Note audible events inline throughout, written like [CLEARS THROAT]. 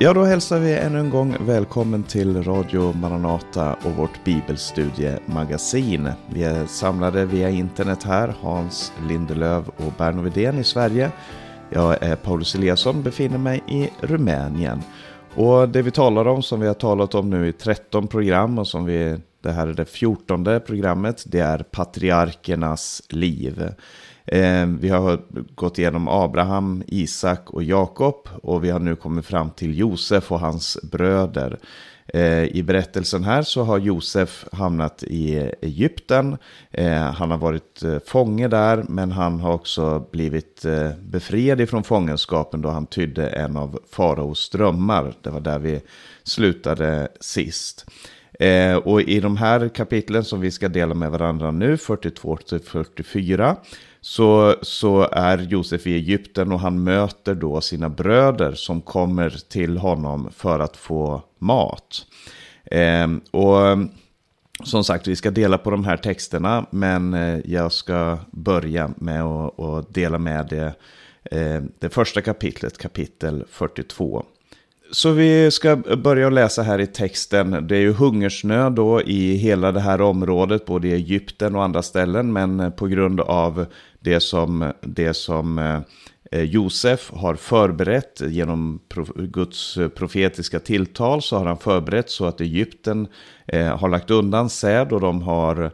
Ja, då hälsar vi ännu en gång välkommen till Radio Maranata och vårt bibelstudiemagasin. Vi är samlade via internet här, Hans Lindelöv och Berno Widén i Sverige. Jag är Paulus Eliasson, befinner mig i Rumänien. Och det vi talar om, som vi har talat om nu i 13 program och som vi, det här är det 14 programmet, det är patriarkernas liv. Eh, vi har gått igenom Abraham, Isak och Jakob och vi har nu kommit fram till Josef och hans bröder. Ehm, I berättelsen här så har Josef hamnat i Egypten. Ehm, han har varit eh, fånge där men han har också blivit eh, befriad ifrån fångenskapen då han tydde en av faraos drömmar. Det var där vi slutade sist. Ehm, och i de här kapitlen som vi ska dela med varandra nu, 42 44, så, så är Josef i Egypten och han möter då sina bröder som kommer till honom för att få mat. Eh, och som sagt, vi ska dela på de här texterna, men eh, jag ska börja med att, att dela med det, eh, det första kapitlet, kapitel 42. Så vi ska börja läsa här i texten. Det är ju hungersnöd då i hela det här området, både i Egypten och andra ställen. Men eh, på grund av det som, det som eh, Josef har förberett genom Guds eh, profetiska tilltal så har han förberett så att Egypten eh, har lagt undan säd och de har,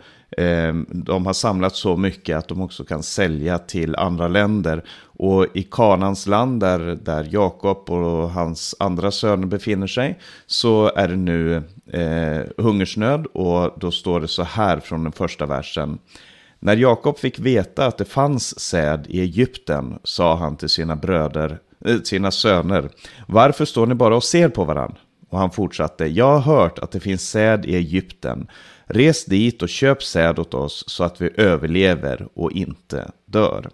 de har samlat så mycket att de också kan sälja till andra länder. Och i Kanans land där, där Jakob och hans andra söner befinner sig så är det nu eh, hungersnöd och då står det så här från den första versen. När Jakob fick veta att det fanns säd i Egypten sa han till sina bröder, äh, sina söner, varför står ni bara och ser på varandra? Och han fortsatte, jag har hört att det finns säd i Egypten. Res dit och köp säd åt oss så att vi överlever och inte dör.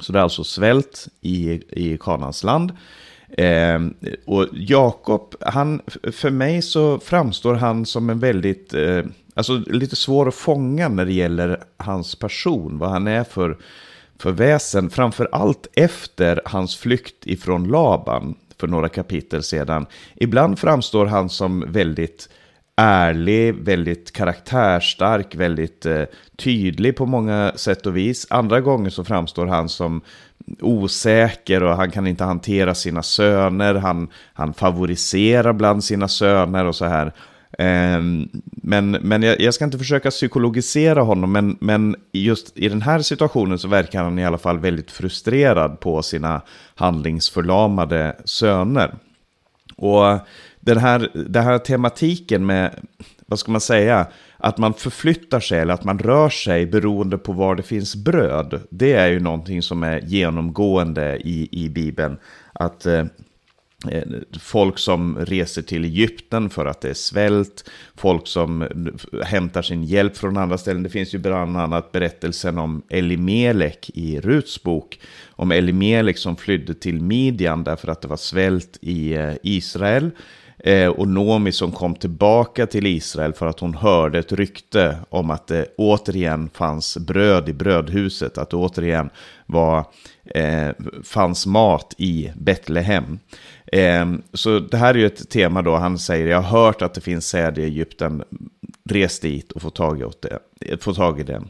Så det är alltså svält i, i Kanans land. Eh, och Jakob, han, för mig så framstår han som en väldigt eh, alltså, lite svår att fånga när det gäller hans person, vad han är för, för väsen. Framför allt efter hans flykt ifrån Laban för några kapitel sedan. Ibland framstår han som väldigt ärlig, väldigt karaktärstark, väldigt eh, tydlig på många sätt och vis. Andra gånger så framstår han som osäker och han kan inte hantera sina söner. Han, han favoriserar bland sina söner och så här. Eh, men, men jag, jag, ska inte försöka psykologisera honom, men, men just i den här situationen så verkar han i alla fall väldigt frustrerad på sina handlingsförlamade söner. Och den här, den här tematiken med, vad ska man säga, att man förflyttar sig eller att man rör sig beroende på var det finns bröd. Det är ju någonting som är genomgående i, i Bibeln. Att eh, Eh, folk som reser till Egypten för att det är svält, folk som hämtar sin hjälp från andra ställen. Det finns ju bland annat berättelsen om Elimelek i Ruts bok, om Elimelek som flydde till Midjan därför att det var svält i eh, Israel. Eh, och Nomi som kom tillbaka till Israel för att hon hörde ett rykte om att det återigen fanns bröd i brödhuset, att det återigen var, eh, fanns mat i Betlehem. Ehm, så det här är ju ett tema då, han säger jag har hört att det finns säd i Egypten, res dit och få tag, i det, få tag i det.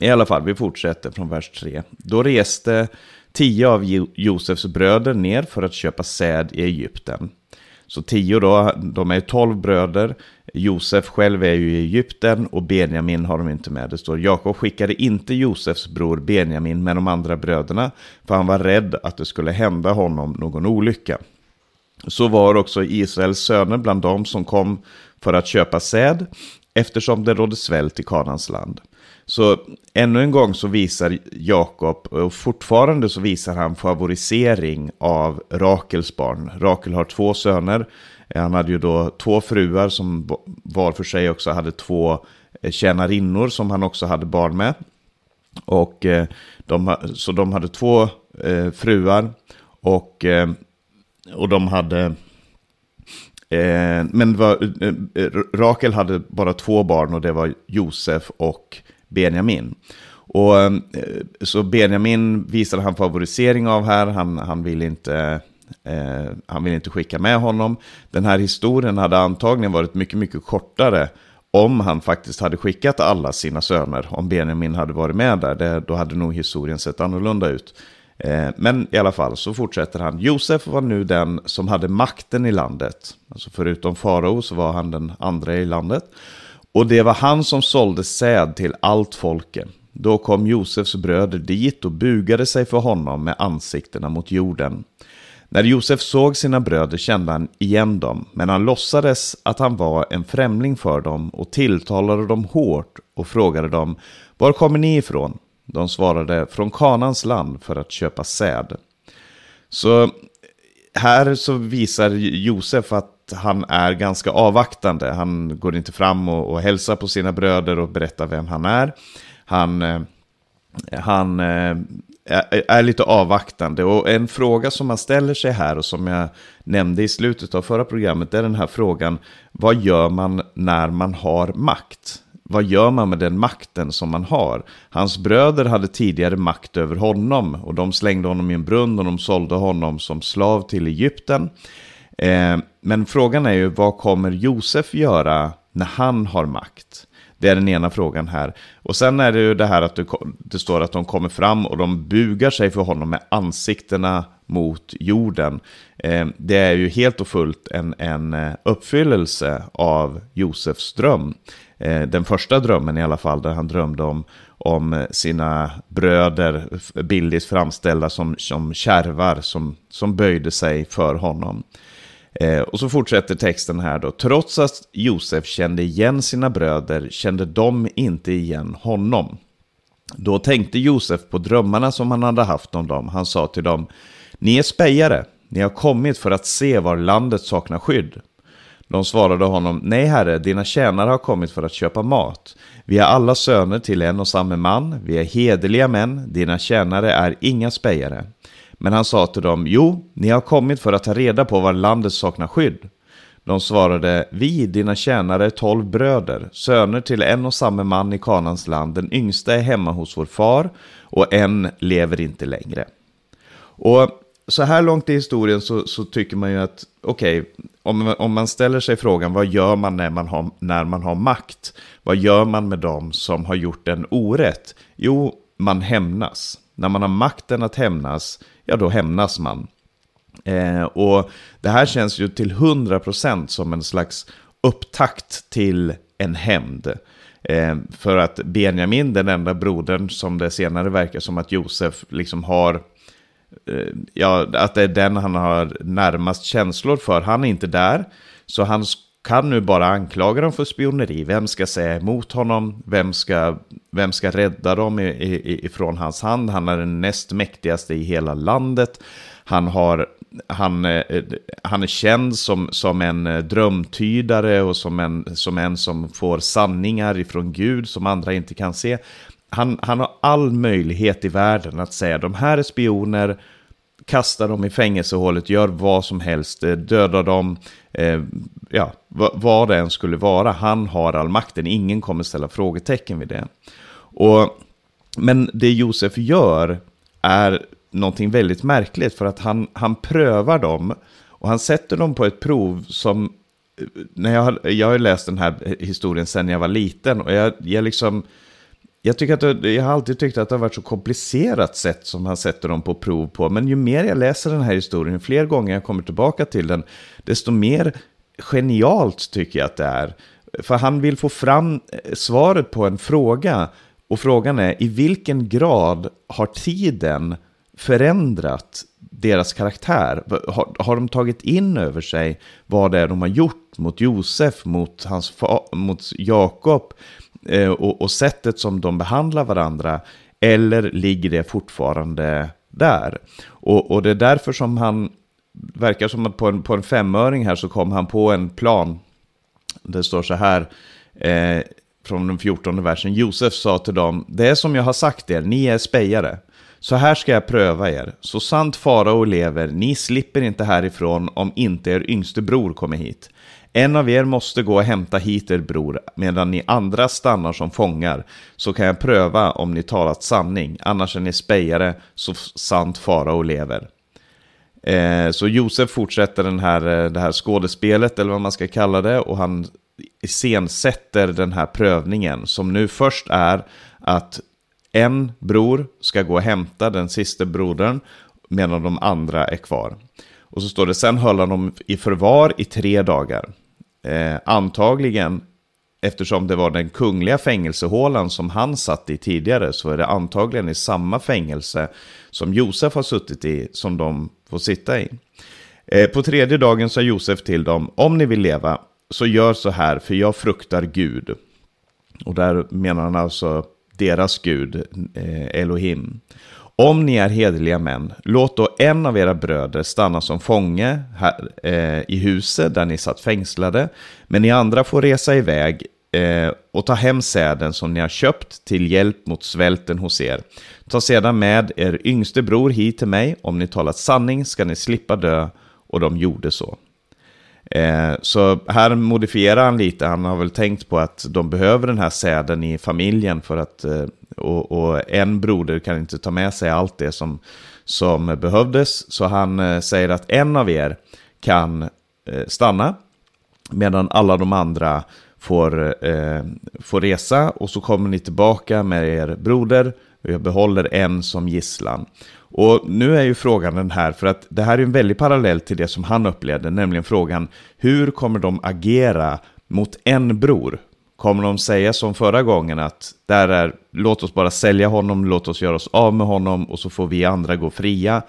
I alla fall, vi fortsätter från vers 3. Då reste tio av Josefs bröder ner för att köpa säd i Egypten. Så tio då, de är tolv bröder. Josef själv är ju i Egypten och Benjamin har de inte med. Det står Jakob skickade inte Josefs bror Benjamin med de andra bröderna för han var rädd att det skulle hända honom någon olycka. Så var också Israels söner bland dem som kom för att köpa säd eftersom det rådde svält i Kanans land. Så ännu en gång så visar Jakob, och fortfarande så visar han favorisering av Rakels barn. Rakel har två söner. Han hade ju då två fruar som var för sig också hade två eh, tjänarinnor som han också hade barn med. Och eh, de, så de hade två eh, fruar och, och de hade eh, men var, eh, eh, Rakel hade bara två barn och det var Josef och Benjamin. Och, eh, så Benjamin visade han favorisering av här, han, han vill inte Eh, han vill inte skicka med honom. Den här historien hade antagligen varit mycket, mycket kortare om han faktiskt hade skickat alla sina söner, om Benjamin hade varit med där, det, då hade nog historien sett annorlunda ut. Eh, men i alla fall så fortsätter han. Josef var nu den som hade makten i landet. Alltså förutom farao så var han den andra i landet. Och det var han som sålde säd till allt folket. Då kom Josefs bröder dit och bugade sig för honom med ansiktena mot jorden. När Josef såg sina bröder kände han igen dem, men han låtsades att han var en främling för dem och tilltalade dem hårt och frågade dem Var kommer ni ifrån? De svarade från Kanans land för att köpa säd. Så här så visar Josef att han är ganska avvaktande. Han går inte fram och, och hälsar på sina bröder och berättar vem han är. Han, eh, han eh, är lite avvaktande. Och en fråga som man ställer sig här och som jag nämnde i slutet av förra programmet är den här frågan. Vad gör man när man har makt? Vad gör man med den makten som man har? Hans bröder hade tidigare makt över honom och de slängde honom i en brunn och de sålde honom som slav till Egypten. Eh, men frågan är ju vad kommer Josef göra när han har makt? Det är den ena frågan här. Och sen är det ju det här att det, står att de kommer fram och de bugar sig för honom med ansiktena mot jorden. Eh, det är ju helt och fullt en, en eh, uppfyllelse av Josefs dröm. Eh, den första drömmen i alla fall, där han drömde om, om sina bröder, billigt framställda som, som kärvar, som, som böjde sig för honom. Eh, och så fortsätter texten här då. Trots att Josef kände igen sina bröder kände de inte igen honom. Då tänkte Josef på drömmarna som han hade haft om dem. Han sa till dem, ni är spejare, ni har kommit för att se var landet saknar skydd. De svarade honom, nej herre, dina tjänare har kommit för att köpa mat. Vi är alla söner till en och samma man, vi är hederliga män, dina tjänare är inga spejare. Men han sa till dem, jo, ni har kommit för att ta reda på var landet saknar skydd. De svarade, vi, dina tjänare, är tolv bröder, söner till en och samma man i Kanans land. Den yngsta är hemma hos vår far och en lever inte längre. Och så här långt i historien så, så tycker man ju att, okej, okay, om, om man ställer sig frågan, vad gör man när man, har, när man har makt? Vad gör man med dem som har gjort en orätt? Jo, man hämnas. När man har makten att hämnas, ja då hämnas man. Eh, och det här känns ju till 100% som en slags upptakt till en hämnd. Eh, för att Benjamin, den enda brodern som det senare verkar som att Josef liksom har, Eh, ja, att det är den han har närmast känslor för, han är inte där. Så han kan nu bara anklaga dem för spioneri. Vem ska säga emot honom? Vem ska, vem ska rädda dem ifrån hans hand? Han är den näst mäktigaste i hela landet. Han, har, han, eh, han är känd som, som en eh, drömtydare och som en, som en som får sanningar ifrån Gud som andra inte kan se. Han, han har all möjlighet i världen att säga de här är spioner, kasta dem i fängelsehålet, gör vad som helst, eh, döda dem, eh, ja, vad det än skulle vara. Han har all makten, ingen kommer ställa frågetecken vid det. Och, men det Josef gör är någonting väldigt märkligt för att han, han prövar dem och han sätter dem på ett prov som, eh, när jag, har, jag har läst den här historien sedan jag var liten och jag, jag liksom, jag, tycker att det, jag har alltid tyckt att det har varit så komplicerat sätt som han sätter dem på prov på. Men ju mer jag läser den här historien, ju fler gånger jag kommer tillbaka till den, desto mer genialt tycker jag att det är. För han vill få fram eh, svaret på en fråga. Och frågan är, i vilken grad har tiden förändrat deras karaktär? Har, har de tagit in över sig vad det är de har gjort mot Josef, mot, hans, mot Jakob? Eh, och, och sättet som de behandlar varandra, eller ligger det fortfarande där? Och, och det är därför som han verkar som att på en, på en femöring här så kom han på en plan. Det står så här eh, från den fjortonde versen. Josef sa till dem, det är som jag har sagt er, ni är spejare. Så här ska jag pröva er. Så sant farao lever, ni slipper inte härifrån om inte er yngste bror kommer hit. En av er måste gå och hämta hit er bror, medan ni andra stannar som fångar, så kan jag pröva om ni talat sanning, annars är ni spejare, så sant farao lever. Eh, så Josef fortsätter den här, eh, det här skådespelet, eller vad man ska kalla det, och han iscensätter den här prövningen, som nu först är att en bror ska gå och hämta den sista brodern, medan de andra är kvar. Och så står det, sen höll han dem i förvar i tre dagar. Eh, antagligen, eftersom det var den kungliga fängelsehålan som han satt i tidigare, så är det antagligen i samma fängelse som Josef har suttit i, som de får sitta i. Eh, på tredje dagen sa Josef till dem, om ni vill leva, så gör så här, för jag fruktar Gud. Och där menar han alltså deras Gud, eh, Elohim. Om ni är hederliga män, låt då en av era bröder stanna som fånge här, eh, i huset där ni satt fängslade, men ni andra får resa iväg eh, och ta hem säden som ni har köpt till hjälp mot svälten hos er. Ta sedan med er yngste bror hit till mig, om ni talat sanning ska ni slippa dö, och de gjorde så. Eh, så här modifierar han lite, han har väl tänkt på att de behöver den här säden i familjen för att, eh, och, och, en broder kan inte ta med sig allt det som, som behövdes. Så han eh, säger att en av er kan eh, stanna, medan alla de andra får, eh, får resa och så kommer ni tillbaka med er broder och jag behåller en som gisslan. Och nu är ju frågan den här, för att det här är en väldig parallell till det som han upplevde, nämligen frågan hur kommer de agera mot en bror? Kommer de säga som förra gången att där är, låt oss bara sälja honom, låt oss göra oss av med honom och så får vi andra gå fria?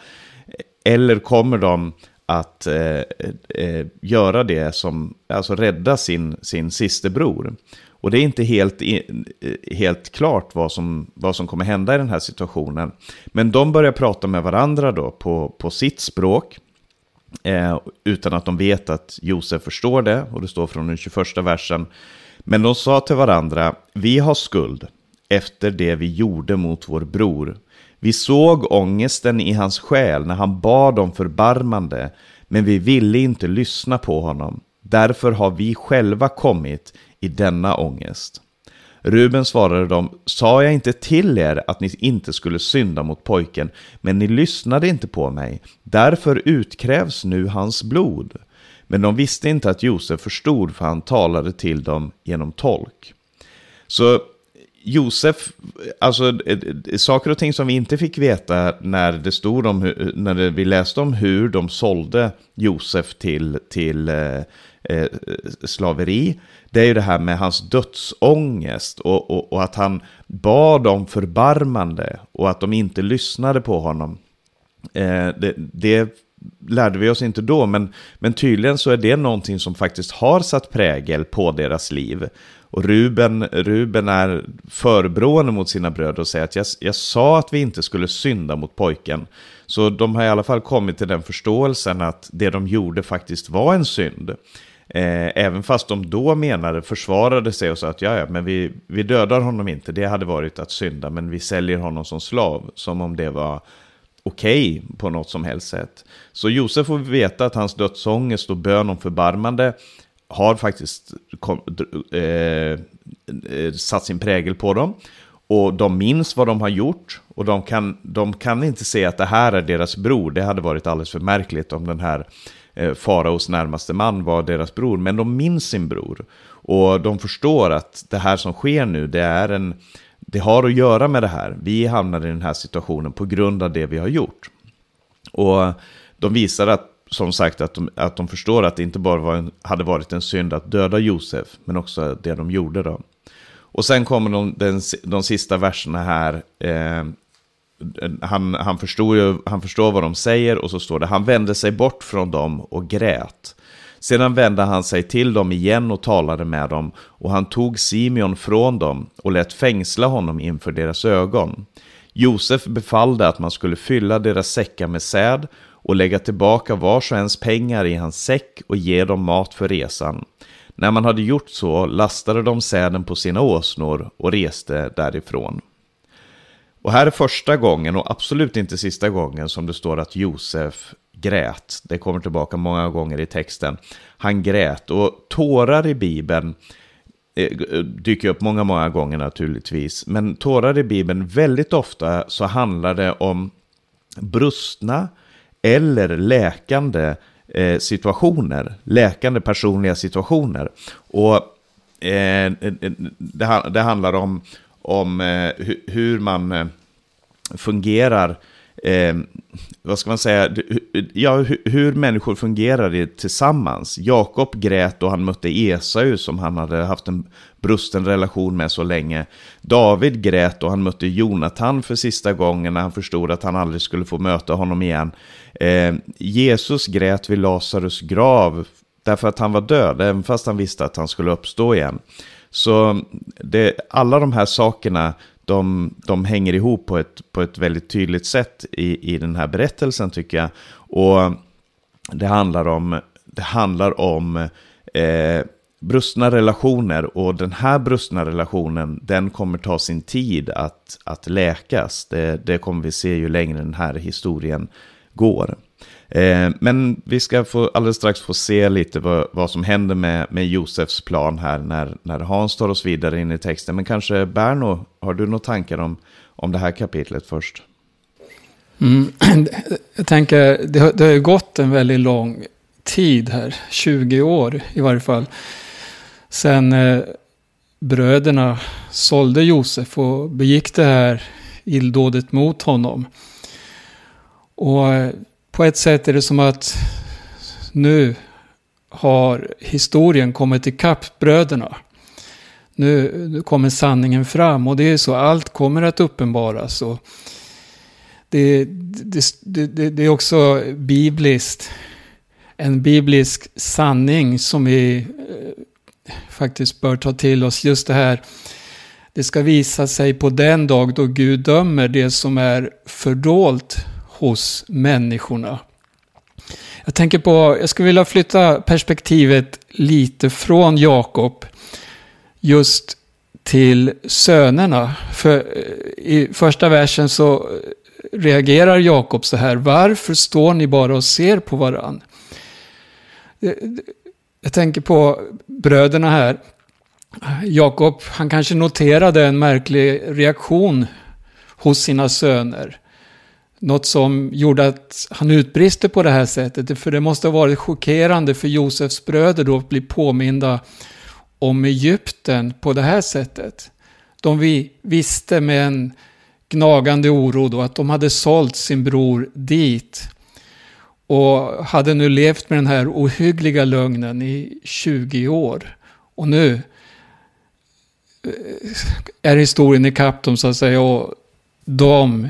Eller kommer de att eh, eh, göra det som, alltså rädda sin, sin systerbror? Och det är inte helt, helt klart vad som, vad som kommer hända i den här situationen. Men de börjar prata med varandra då på, på sitt språk. Eh, utan att de vet att Josef förstår det. Och det står från den 21 versen. Men de sa till varandra, vi har skuld efter det vi gjorde mot vår bror. Vi såg ångesten i hans själ när han bad om förbarmande, men vi ville inte lyssna på honom. Därför har vi själva kommit i denna ångest. Ruben svarade dem, sa jag inte till er att ni inte skulle synda mot pojken, men ni lyssnade inte på mig. Därför utkrävs nu hans blod. Men de visste inte att Josef förstod, för han talade till dem genom tolk. Så Josef, alltså eh, eh, saker och ting som vi inte fick veta när det stod om, när vi läste om hur de sålde Josef till, till eh, eh, slaveri, det är ju det här med hans dödsångest och, och, och, att han bad om förbarmande och att de inte lyssnade på honom. Eh, det, det lärde vi oss inte då, men, men tydligen så är det någonting som faktiskt har satt prägel på deras liv. Och Ruben, Ruben är förebrående mot sina bröder och säger att jag, jag sa att vi inte skulle synda mot pojken. Så de har i alla fall kommit till den förståelsen att det de gjorde faktiskt var en synd. Eh, även fast de då menade, försvarade sig och sa att ja, ja, men vi, vi dödar honom inte, det hade varit att synda, men vi säljer honom som slav, som om det var okej okay på något som helst sätt. Så Josef får veta att hans dödsångest och bön om förbarmande har faktiskt kom, eh, eh, satt sin prägel på dem. Och de minns vad de har gjort och de kan, de kan inte se att det här är deras bror. Det hade varit alldeles för märkligt om den här eh, faraos närmaste man var deras bror. Men de minns sin bror. Och de förstår att det här som sker nu, det, är en, det har att göra med det här. Vi hamnade i den här situationen på grund av det vi har gjort. Och de visar att som sagt att de, att de förstår att det inte bara var en, hade varit en synd att döda Josef, men också det de gjorde då. Och sen kommer de, den, de sista verserna här. Eh, han, han, förstår ju, han förstår vad de säger och så står det, han vände sig bort från dem och grät. Sedan vände han sig till dem igen och talade med dem, och han tog Simeon från dem och lät fängsla honom inför deras ögon. Josef befallde att man skulle fylla deras säckar med säd och lägga tillbaka vars och ens pengar i hans säck och ge dem mat för resan. När man hade gjort så lastade de säden på sina åsnor och reste därifrån. Och här är första gången och absolut inte sista gången som det står att Josef grät. Det kommer tillbaka många gånger i texten. Han grät och tårar i Bibeln eh, eh, dyker upp många, många gånger naturligtvis. Men tårar i Bibeln, väldigt ofta så handlar det om brustna eller läkande eh, situationer, läkande personliga situationer. Och eh, det, det, handlar om, om eh, hur man eh, fungerar eh, vad ska man säga, ja, hur, hur människor fungerar tillsammans. Jakob grät och han mötte Esau som han hade haft en brusten relation med så länge. David grät och han mötte Jonathan för sista gången när han förstod att han aldrig skulle få möta honom igen. Eh, Jesus grät vid Lazarus grav därför att han var död, även fast han visste att han skulle uppstå igen. Så det, alla de här sakerna de, de hänger ihop på ett, på ett väldigt tydligt sätt i, i den här berättelsen tycker jag. Och det handlar om, det handlar om eh, brustna relationer och den här brustna relationen den kommer ta sin tid att, att läkas. Det, det kommer vi se ju längre den här historien går. Eh, men vi ska få, alldeles strax få se lite vad, vad som händer med, med Josefs plan här när, när Hans tar oss vidare in i texten. Men kanske Berno, har du några tankar om, om det här kapitlet först? Mm, [CLEARS THROAT] jag tänker, det har, det har ju gått en väldigt lång tid här, 20 år i varje fall, sen eh, bröderna sålde Josef och begick det här illdådet mot honom. Och eh, på ett sätt är det som att nu har historien kommit ikapp bröderna. Nu kommer sanningen fram och det är så, allt kommer att uppenbaras. Och det, det, det, det är också bibliskt, en biblisk sanning som vi eh, faktiskt bör ta till oss. Just det här, det ska visa sig på den dag då Gud dömer det som är fördolt hos människorna. Jag tänker på, jag skulle vilja flytta perspektivet lite från Jakob just till sönerna. För eh, i första versen så reagerar Jakob så här, varför står ni bara och ser på varann? Jag tänker på bröderna här. Jakob, han kanske noterade en märklig reaktion hos sina söner. Något som gjorde att han utbrister på det här sättet. För det måste ha varit chockerande för Josefs bröder då att bli påminda om Egypten på det här sättet. De vi visste med en gnagande oro då att de hade sålt sin bror dit. Och hade nu levt med den här ohyggliga lögnen i 20 år. Och nu eh, är historien i dem så att säga. Och de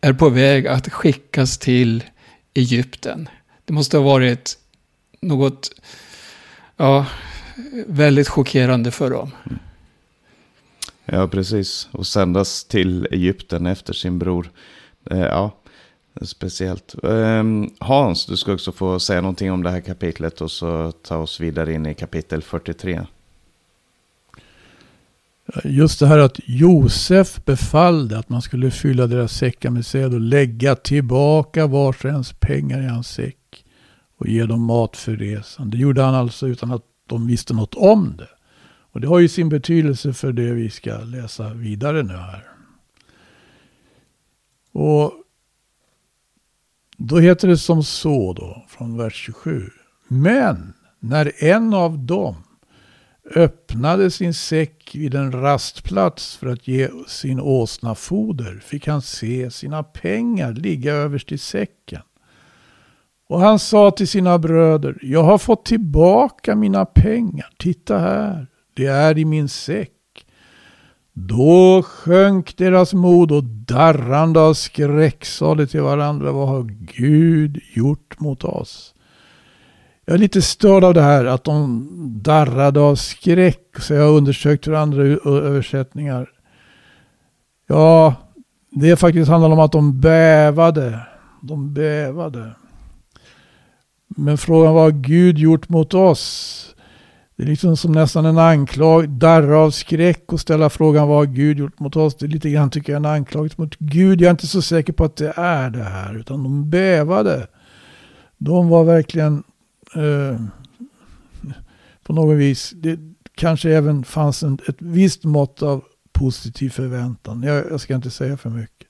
är på väg att skickas till Egypten. Det måste ha varit något ja, väldigt chockerande för dem. Ja, precis. Och sändas till Egypten efter sin bror. Eh, ja, speciellt. Ehm, hans, du ska också få säga någonting om det här kapitlet och så ta oss vidare in i kapitel 43. Just det här att Josef befallde att man skulle fylla deras säckar med säd och lägga tillbaka vars och ens pengar i hans säck och ge dem mat för resan. Det gjorde han alltså utan att de visste något om det. Och det har ju sin betydelse för det vi ska läsa vidare nu här. Och då heter det som så då, från vers 27. Men när en av dem öppnade sin säck vid en rastplats för att ge sin åsna foder fick han se sina pengar ligga överst i säcken. Och han sa till sina bröder, jag har fått tillbaka mina pengar, titta här, det är i min säck. Då sjönk deras mod och darrande av skräck sade till varandra, vad har Gud gjort mot oss? Jag är lite störd av det här att de darrade av skräck. Så jag har undersökt hur andra översättningar. Ja, det faktiskt handlar om att de bävade. De bävade. Men frågan vad har Gud gjort mot oss? Det är liksom som nästan en anklag, darra av skräck och ställa frågan vad har Gud gjort mot oss? Det är lite grann tycker jag en anklagelse mot Gud. Jag är inte så säker på att det är det här. Utan de bävade. De var verkligen eh, på något vis. Det kanske även fanns en, ett visst mått av positiv förväntan. Jag, jag ska inte säga för mycket.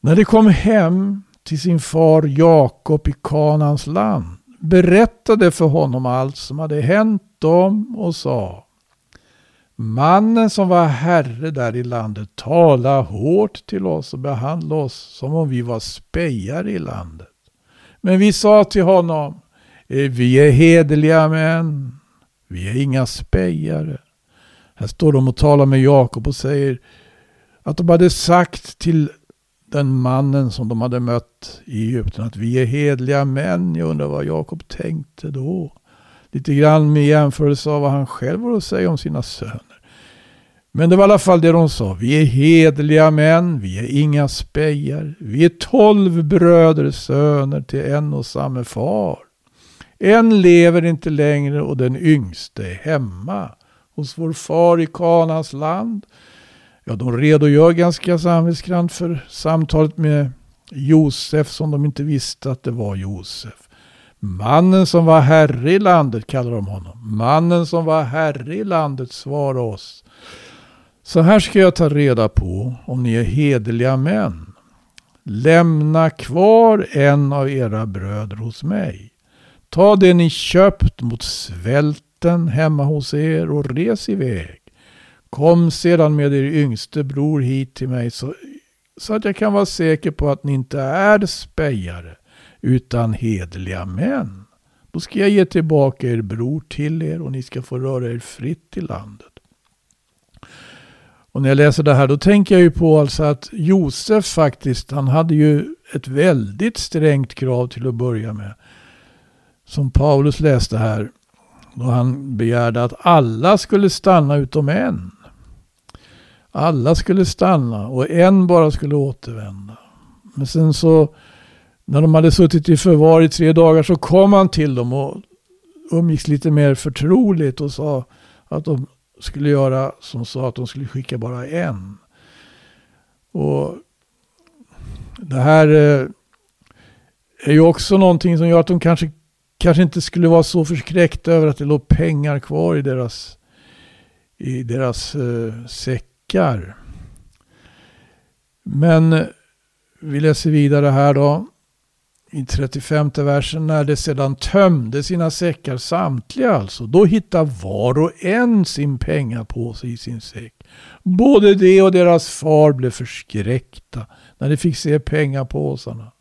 När de kom hem till sin far Jakob i Kanans land, berättade för honom allt som hade hänt dem och sa Mannen som var herre där i landet talade hårt till oss och behandlade oss som om vi var spejare i landet. Men vi sa till honom, eh, vi är hederliga män, vi är inga spejare. Här står de och talar med Jakob och säger att de hade sagt till den mannen som de hade mött i Egypten att vi är hedliga män. Jag undrar vad Jakob tänkte då. Lite grann med jämförelse av vad han själv var att säga om sina söner. Men det var i alla fall det de sa. Vi är hedliga män, vi är inga spejar. Vi är tolv bröder, söner till en och samma far. En lever inte längre och den yngste är hemma hos vår far i Kanans land. Ja, de redogör ganska samvetsgrant för samtalet med Josef som de inte visste att det var Josef. Mannen som var herre i landet kallar de honom. Mannen som var herre i landet svarar oss. Så här ska jag ta reda på om ni är hederliga män. Lämna kvar en av era bröder hos mig. Ta det ni köpt mot svälten hemma hos er och res iväg. Kom sedan med er yngste bror hit till mig så, så att jag kan vara säker på att ni inte är spejare utan hederliga män. Då ska jag ge tillbaka er bror till er och ni ska få röra er fritt i landet. Och när jag läser det här då tänker jag ju på alltså att Josef faktiskt, han hade ju ett väldigt strängt krav till att börja med. Som Paulus läste här, då han begärde att alla skulle stanna utom en. Alla skulle stanna och en bara skulle återvända. Men sen så, när de hade suttit i förvar i tre dagar så kom han till dem och umgicks lite mer förtroligt och sa att de skulle göra som sa att de skulle skicka bara en. Och det här eh, är ju också någonting som gör att de kanske, kanske inte skulle vara så förskräckta över att det låg pengar kvar i deras, i deras eh, säckar. Men eh, vi läser vidare här då i 35 versen, när de sedan tömde sina säckar, samtliga alltså, då hittade var och en sin pengapåse i sin säck. Både de och deras far blev förskräckta när de fick se pengapåsarna.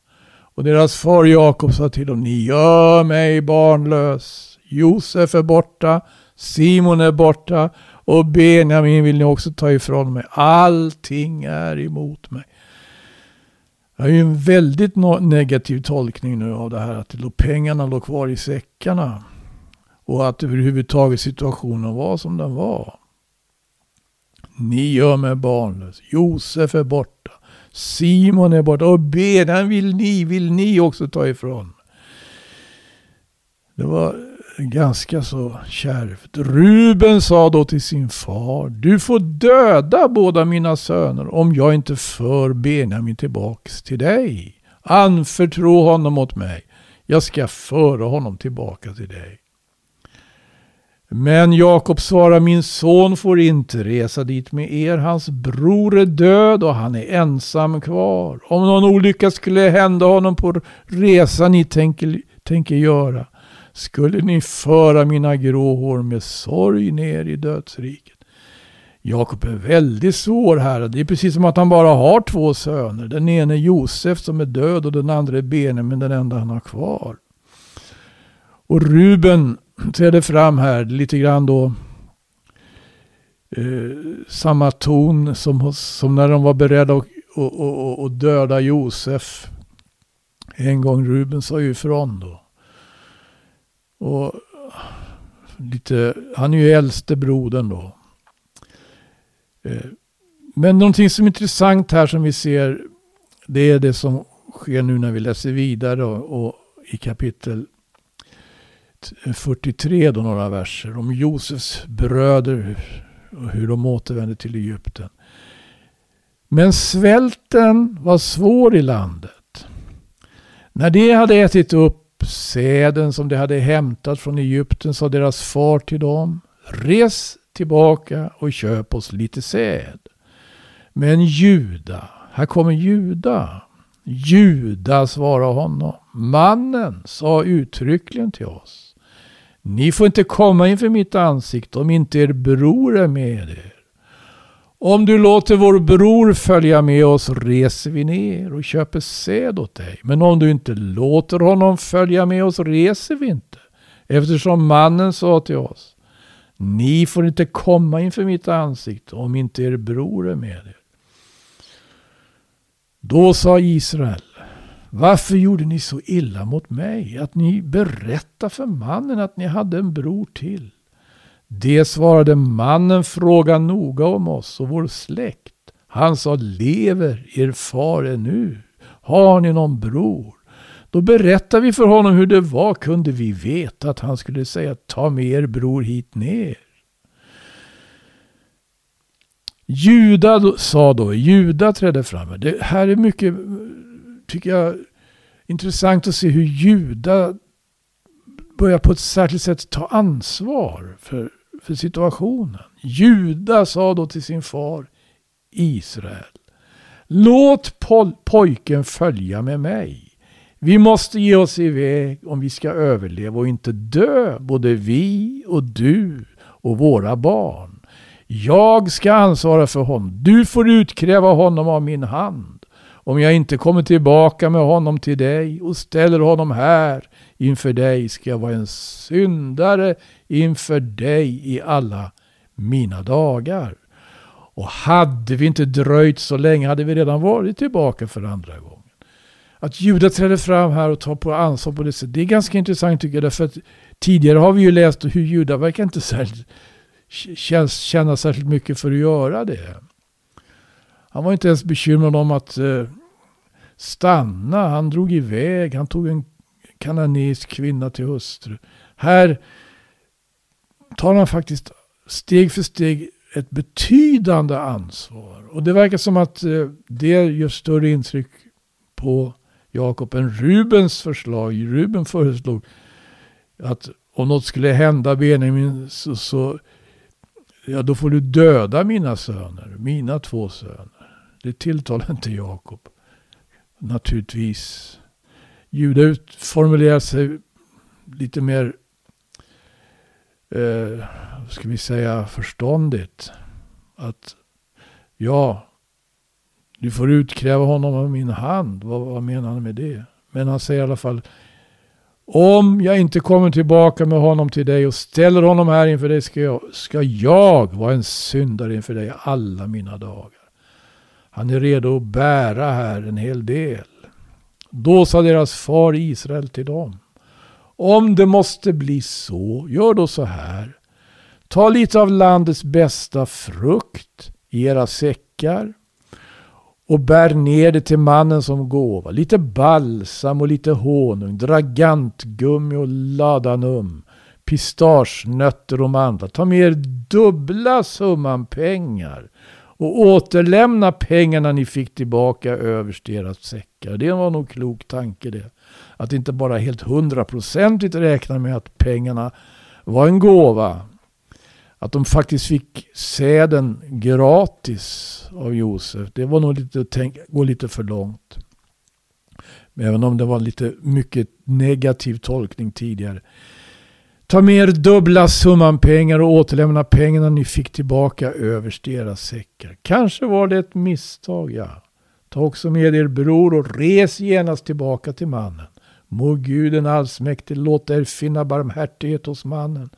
Och deras far Jakob sa till dem, ni gör mig barnlös. Josef är borta, Simon är borta och Benjamin vill ni också ta ifrån mig. Allting är emot mig. Det är ju en väldigt negativ tolkning nu av det här att pengarna låg kvar i säckarna. Och att överhuvudtaget situationen var som den var. Ni gör mig barnlös. Josef är borta. Simon är borta. Och Benjamin vill ni, vill ni också ta ifrån. Det var ganska så kärvt. Ruben sa då till sin far, du får döda båda mina söner om jag inte för Benjamin tillbaks till dig. Anförtro honom åt mig. Jag ska föra honom tillbaka till dig. Men Jakob svarar, min son får inte resa dit med er. Hans bror är död och han är ensam kvar. Om någon olycka skulle hända honom på resan ni tänker, tänker göra skulle ni föra mina grå hår med sorg ner i dödsriket. Jakob är väldigt svår här. Det är precis som att han bara har två söner. Den ene är Josef som är död och den andra är Benjamin, den enda han har kvar. Och Ruben träder fram här lite grann då. Eh, samma ton som, som när de var beredda att och, och, och döda Josef. En gång Ruben sa ju ifrån då. Och lite, han är ju äldste brodern då. Eh, men någonting som är intressant här som vi ser, det är det som sker nu när vi läser vidare och, och i kapitel 43 då några verser om Josefs bröder och hur de återvände till Egypten. Men svälten var svår i landet. När de hade ätit upp säden som de hade hämtat från Egypten sa deras far till dem. Res tillbaka och köp oss lite säd. Men Juda, här kommer Juda. Juda svarade honom. Mannen sa uttryckligen till oss. Ni får inte komma inför mitt ansikte om inte er bror är med er. Om du låter vår bror följa med oss reser vi ner och köper säd åt dig. Men om du inte låter honom följa med oss reser vi inte. Eftersom mannen sa till oss. Ni får inte komma inför mitt ansikte om inte er bror är med er. Då sa Israel. Varför gjorde ni så illa mot mig att ni berättade för mannen att ni hade en bror till? Det svarade mannen fråga noga om oss och vår släkt. Han sa, lever er far ännu? Har ni någon bror? Då berättade vi för honom hur det var. Kunde vi veta att han skulle säga, ta med er bror hit ner. Juda sa då, Juda trädde fram. Det här är mycket, tycker jag, intressant att se hur Juda börjar på ett särskilt sätt ta ansvar för för situationen. Juda sa då till sin far Israel. Låt pojken följa med mig. Vi måste ge oss iväg om vi ska överleva och inte dö, både vi och du och våra barn. Jag ska ansvara för honom. Du får utkräva honom av min hand. Om jag inte kommer tillbaka med honom till dig och ställer honom här inför dig ska jag vara en syndare inför dig i alla mina dagar. Och hade vi inte dröjt så länge hade vi redan varit tillbaka för andra gången. Att Juda träder fram här och tar på ansvar på det sättet, det är ganska intressant tycker jag. Därför att tidigare har vi ju läst hur Juda verkar inte särskilt, känna särskilt mycket för att göra det. Han var inte ens bekymrad om att eh, stanna. Han drog iväg. Han tog en kananisk kvinna till hustru. Här tar han faktiskt steg för steg ett betydande ansvar. Och det verkar som att eh, det gör större intryck på Jakob än Rubens förslag. Ruben föreslog att om något skulle hända Benjamin så, så ja, då får du döda mina söner, mina två söner. Det tilltalar inte Jakob. Naturligtvis. Juda formulerar sig lite mer eh, ska vi säga, förståndigt. Att ja, du får utkräva honom av min hand. Vad, vad menar han med det? Men han säger i alla fall om jag inte kommer tillbaka med honom till dig och ställer honom här inför dig ska jag, ska jag vara en syndare inför dig alla mina dagar. Han är redo att bära här en hel del. Då sa deras far Israel till dem. Om det måste bli så, gör då så här. Ta lite av landets bästa frukt i era säckar och bär ner det till mannen som gåva. Lite balsam och lite honung, dragantgummi och ladanum, pistagenötter och mandlar. Ta med er dubbla summan pengar och återlämna pengarna ni fick tillbaka överst i era säckar. Det var nog klok tanke det. Att inte bara helt hundraprocentigt räkna med att pengarna var en gåva. Att de faktiskt fick säden gratis av Josef. Det var nog lite tänk, gå lite för långt. Men Även om det var lite mycket negativ tolkning tidigare. Ta med er dubbla summan pengar och återlämna pengarna ni fick tillbaka överst i era säckar. Kanske var det ett misstag, ja. Ta också med er bror och res genast tillbaka till mannen. Må Guden allsmäktig låta er finna barmhärtighet hos mannen,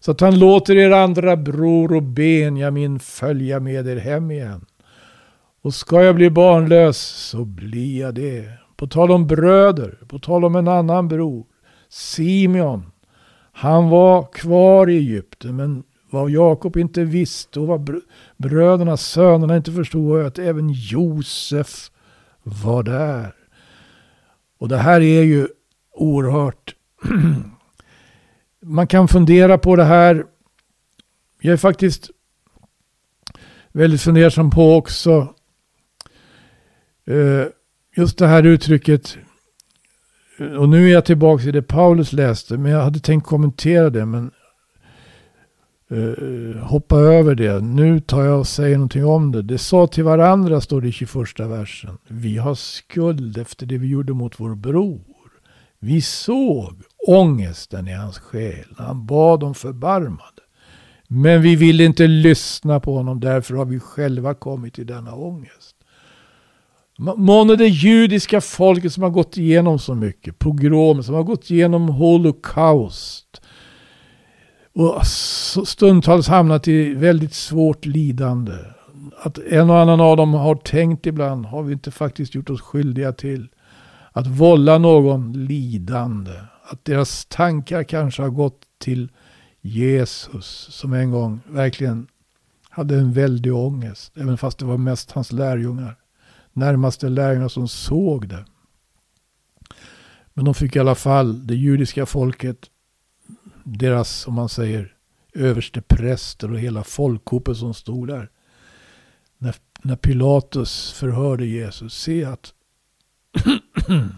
så att han låter er andra bror och Benjamin följa med er hem igen. Och ska jag bli barnlös så blir jag det. På tal om bröder, på tal om en annan bror, Simeon. Han var kvar i Egypten, men vad Jakob inte visste och vad bröderna, sönerna inte förstod var att även Josef var där. Och det här är ju oerhört... [CLEARS THROAT] Man kan fundera på det här. Jag är faktiskt väldigt fundersam på också eh, just det här uttrycket. Och nu är jag tillbaka i det Paulus läste, men jag hade tänkt kommentera det. Men eh, hoppa över det. Nu tar jag och säger någonting om det. Det sa till varandra, står det i 21 versen. Vi har skuld efter det vi gjorde mot vår bror. Vi såg ångesten i hans själ när han bad om förbarmande. Men vi ville inte lyssna på honom, därför har vi själva kommit i denna ångest. Månne det judiska folket som har gått igenom så mycket, pogromer, som har gått igenom holocaust. Och stundtals hamnat i väldigt svårt lidande. Att en och annan av dem har tänkt ibland, har vi inte faktiskt gjort oss skyldiga till. Att vålla någon lidande. Att deras tankar kanske har gått till Jesus som en gång verkligen hade en väldig ångest. Även fast det var mest hans lärjungar. Närmaste lärjungar som såg det. Men de fick i alla fall, det judiska folket, deras, om man säger, överste präster och hela folkhopet som stod där. När, när Pilatus förhörde Jesus, se att [CLEARS THROAT]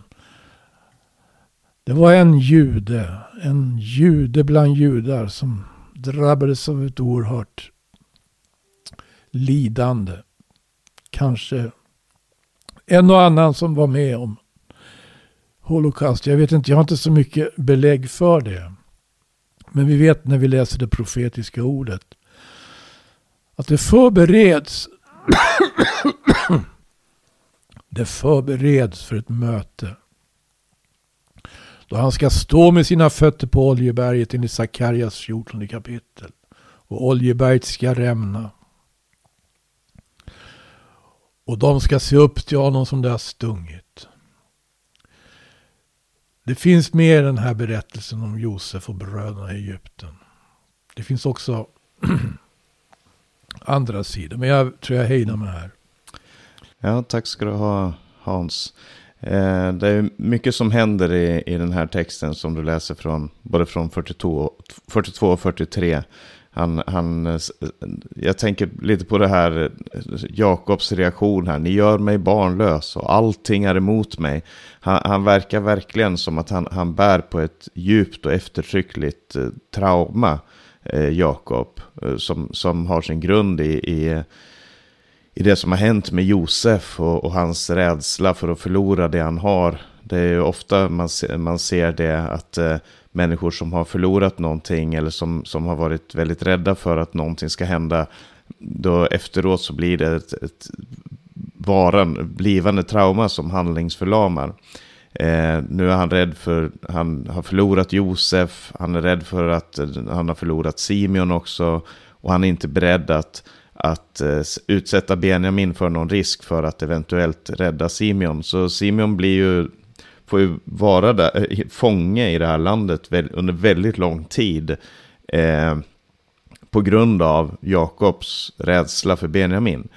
det var en jude, en jude bland judar som drabbades av ett oerhört lidande. Kanske en och annan som var med om Holocaust. Jag vet inte, jag har inte så mycket belägg för det. Men vi vet när vi läser det profetiska ordet att det förbereds [CLEARS THROAT] [CLEARS THROAT] det förbereds för ett möte. Då han ska stå med sina fötter på Oljeberget enligt Sakarjas 14 kapitel. Och Oljeberget ska rämna. Och de ska se upp till honom som det har stungit. Det finns mer i den här berättelsen om Josef och bröderna i Egypten. Det finns också [CLEARS THROAT] andra sidor. Men jag tror jag hejdar mig här. Ja, tack ska du ha Hans. Eh, det är mycket som händer i, i den här texten som du läser från både från 42, 42 och 43. Han, han, jag tänker lite på det här, Jakobs reaktion här. Ni gör mig barnlös och allting är emot mig. Han, han verkar verkligen som att han, han bär på ett djupt och eftertryckligt eh, trauma, eh, Jakob. Eh, som, som har sin grund i, i i det som har hänt med Josef och, och, hans rädsla för att förlora det han har. Det är ju ofta man, se, man ser det att eh, människor som har förlorat någonting eller som, som har varit väldigt rädda för att någonting ska hända. Då efteråt så blir det ett, ett varan, blivande trauma som handlingsförlamar. Eh, nu är han rädd för, han har förlorat Josef, han är rädd för att eh, han har förlorat Simeon också. Och han är inte beredd att att eh, utsätta Benjamin för någon risk för att eventuellt rädda Simeon. Så Simeon blir ju, får ju vara där, eh, fånge i det här landet under väldigt lång tid. Eh, på grund av Jakobs rädsla för Benjamin.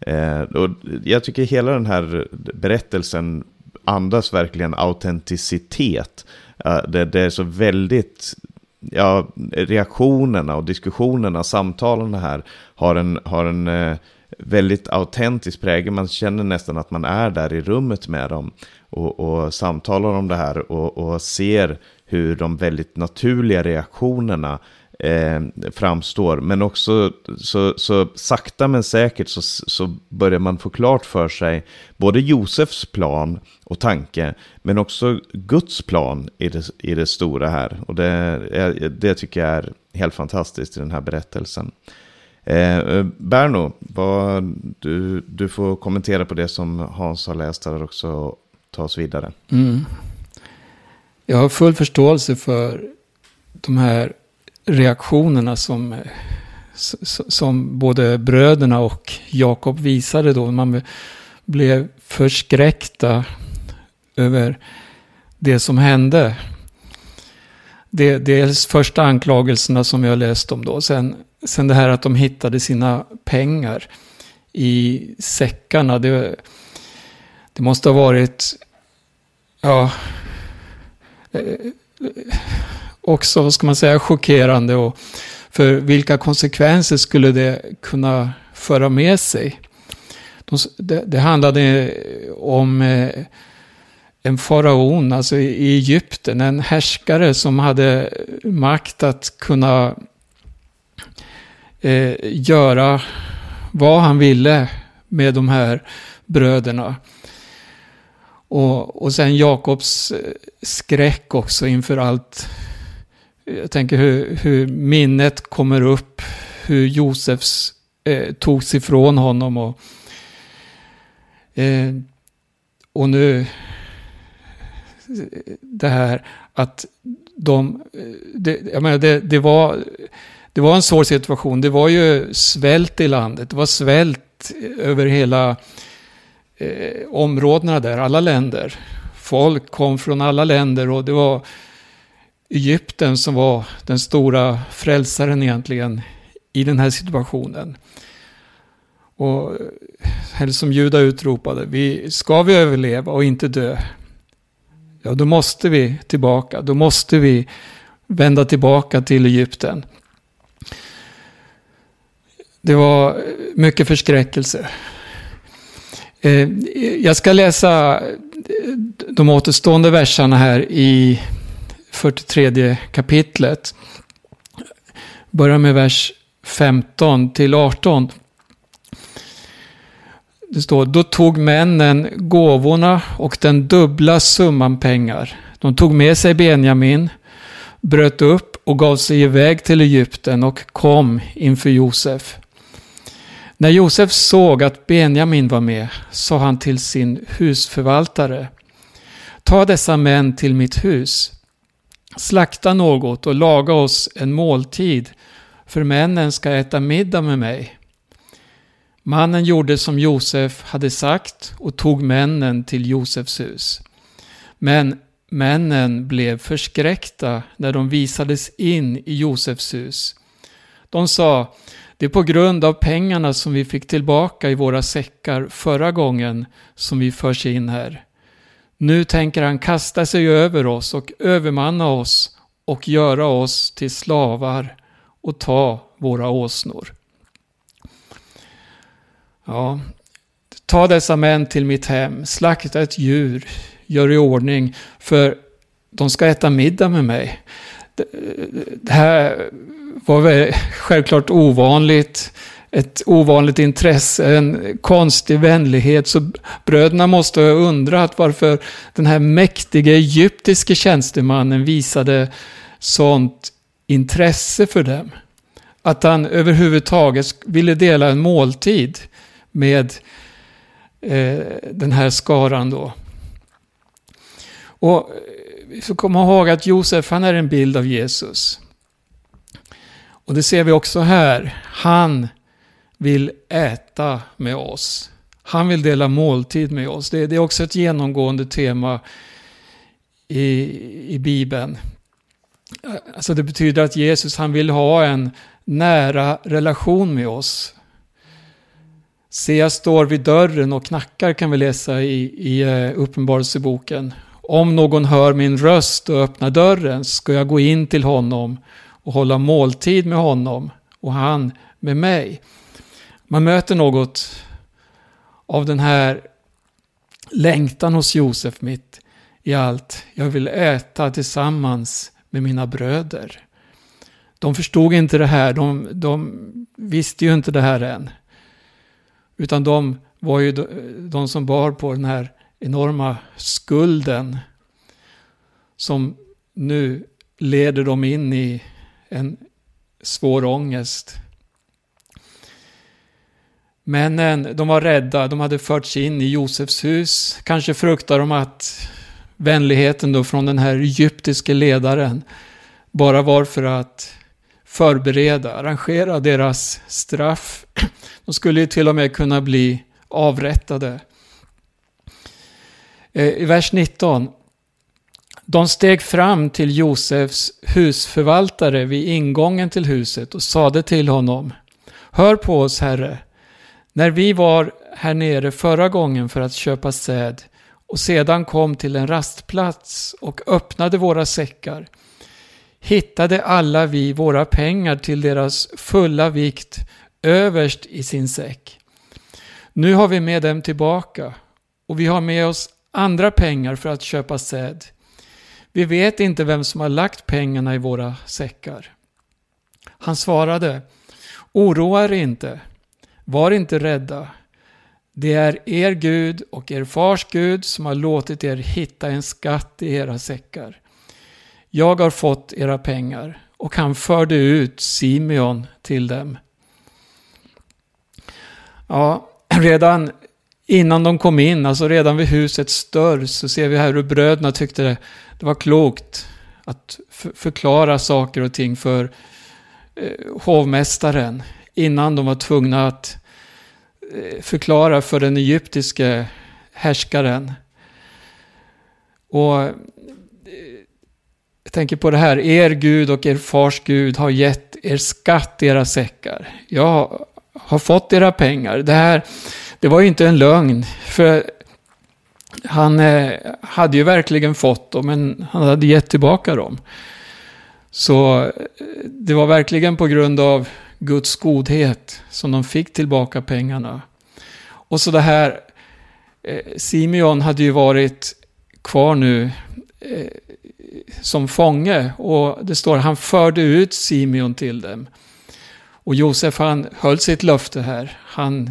Eh, och jag tycker hela den här berättelsen andas verkligen autenticitet. Eh, det, det, är så väldigt ja, reaktionerna och diskussionerna, samtalen här har en, har en eh, väldigt autentisk prägel. Man känner nästan att man är där i rummet med dem och, och samtalar om det här och, och ser hur de väldigt naturliga reaktionerna eh, framstår. Men också så, så sakta men säkert så, så börjar man få klart för sig både Josefs plan och tanke, men också Guds plan i det, i det stora här. Och det, det tycker jag är helt fantastiskt i den här berättelsen. Eh, eh, Berno, vad, du, du får kommentera på det som Hans har läst här också och ta oss vidare. Mm. Jag har full förståelse för de här reaktionerna som, som både bröderna och Jakob visade då. Man blev förskräckta över det som hände. Det, dels första anklagelserna som jag har läst om då. Sen, sen det här att de hittade sina pengar i säckarna. Det, det måste ha varit, ja, eh, också, vad ska man säga, chockerande. Och för vilka konsekvenser skulle det kunna föra med sig? De, det, det, handlade om eh, en faraon, alltså i Egypten, en härskare som hade makt att kunna eh, göra vad han ville med de här bröderna. Och, och sen Jakobs eh, skräck också inför allt. Jag tänker hur, hur minnet kommer upp, hur Josefs eh, togs ifrån honom. Och, eh, och nu eh, det här att de, eh, det, jag menar det, det, var, det var en svår situation. Det var ju svält i landet. Det var svält över hela eh, områdena där, alla länder. Folk kom från alla länder och det var Egypten som var den stora frälsaren egentligen i den här situationen. Och eh, eller som Juda utropade, vi, ska vi överleva och inte dö, ja då måste vi tillbaka, då måste vi vända tillbaka till Egypten. Det var mycket förskräckelse. Eh, jag ska läsa de återstående verserna här i 43 kapitlet. Börjar med vers 15 till 18. Det står, då tog männen gåvorna och den dubbla summan pengar. De tog med sig Benjamin, bröt upp och gav sig iväg till Egypten och kom inför Josef. När Josef såg att Benjamin var med sa han till sin husförvaltare. Ta dessa män till mitt hus. Slakta något och laga oss en måltid, för männen ska äta middag med mig. Mannen gjorde som Josef hade sagt och tog männen till Josefs hus. Men männen blev förskräckta när de visades in i Josefs hus. De sa, det är på grund av pengarna som vi fick tillbaka i våra säckar förra gången som vi förs in här. Nu tänker han kasta sig över oss och övermanna oss och göra oss till slavar och ta våra åsnor. Ja, ta dessa män till mitt hem, slakta ett djur, gör i ordning, för de ska äta middag med mig. Det här var självklart ovanligt, ett ovanligt intresse, en konstig vänlighet. Så bröderna måste ha undrat varför den här mäktiga egyptiske tjänstemannen visade sånt intresse för dem. Att han överhuvudtaget ville dela en måltid med eh, den här skaran då. Och eh, vi får komma ihåg att Josef, han är en bild av Jesus. Och det ser vi också här. Han vill äta med oss. Han vill dela måltid med oss. Det, det är också ett genomgående tema i, i Bibeln. Alltså det betyder att Jesus han vill ha en nära relation med oss. Se, jag står vid dörren och knackar kan vi läsa i, i eh, Uppenbarelseboken. Om någon hör min röst och öppnar dörren ska jag gå in till honom och hålla måltid med honom och han med mig. Man möter något av den här längtan hos Josef mitt i allt. Jag vill äta tillsammans med mina bröder. De förstod inte det här, de, de visste ju inte det här än. Utan de var ju de som bar på den här enorma skulden som nu leder dem in i en svår ångest. Männen, de var rädda, de hade förts in i Josefs hus. Kanske fruktar de att vänligheten då från den här egyptiske ledaren bara var för att förbereda, arrangera deras straff. De skulle ju till och med kunna bli avrättade. Eh, I vers 19. De steg fram till Josefs husförvaltare vid ingången till huset och sade till honom Hör på oss, Herre. När vi var här nere förra gången för att köpa säd och sedan kom till en rastplats och öppnade våra säckar hittade alla vi våra pengar till deras fulla vikt överst i sin säck. Nu har vi med dem tillbaka och vi har med oss andra pengar för att köpa säd. Vi vet inte vem som har lagt pengarna i våra säckar. Han svarade, Oroa er inte. Var inte rädda. Det är er Gud och er fars Gud som har låtit er hitta en skatt i era säckar. Jag har fått era pengar och han förde ut Simeon till dem. Ja, redan innan de kom in, alltså redan vid husets dörr, så ser vi här hur bröderna tyckte det, det var klokt att förklara saker och ting för eh, hovmästaren innan de var tvungna att eh, förklara för den egyptiske härskaren. Och eh, jag tänker på det här, er Gud och er fars Gud har gett er skatt i era säckar. Jag har fått era pengar. Det här, det var ju inte en lögn. För han eh, hade ju verkligen fått dem, men han hade gett tillbaka dem. Så eh, det var verkligen på grund av Guds godhet som de fick tillbaka pengarna. Och så det här, eh, Simeon hade ju varit kvar nu eh, som fånge och det står han förde ut Simeon till dem. Och Josef han höll sitt löfte här. Han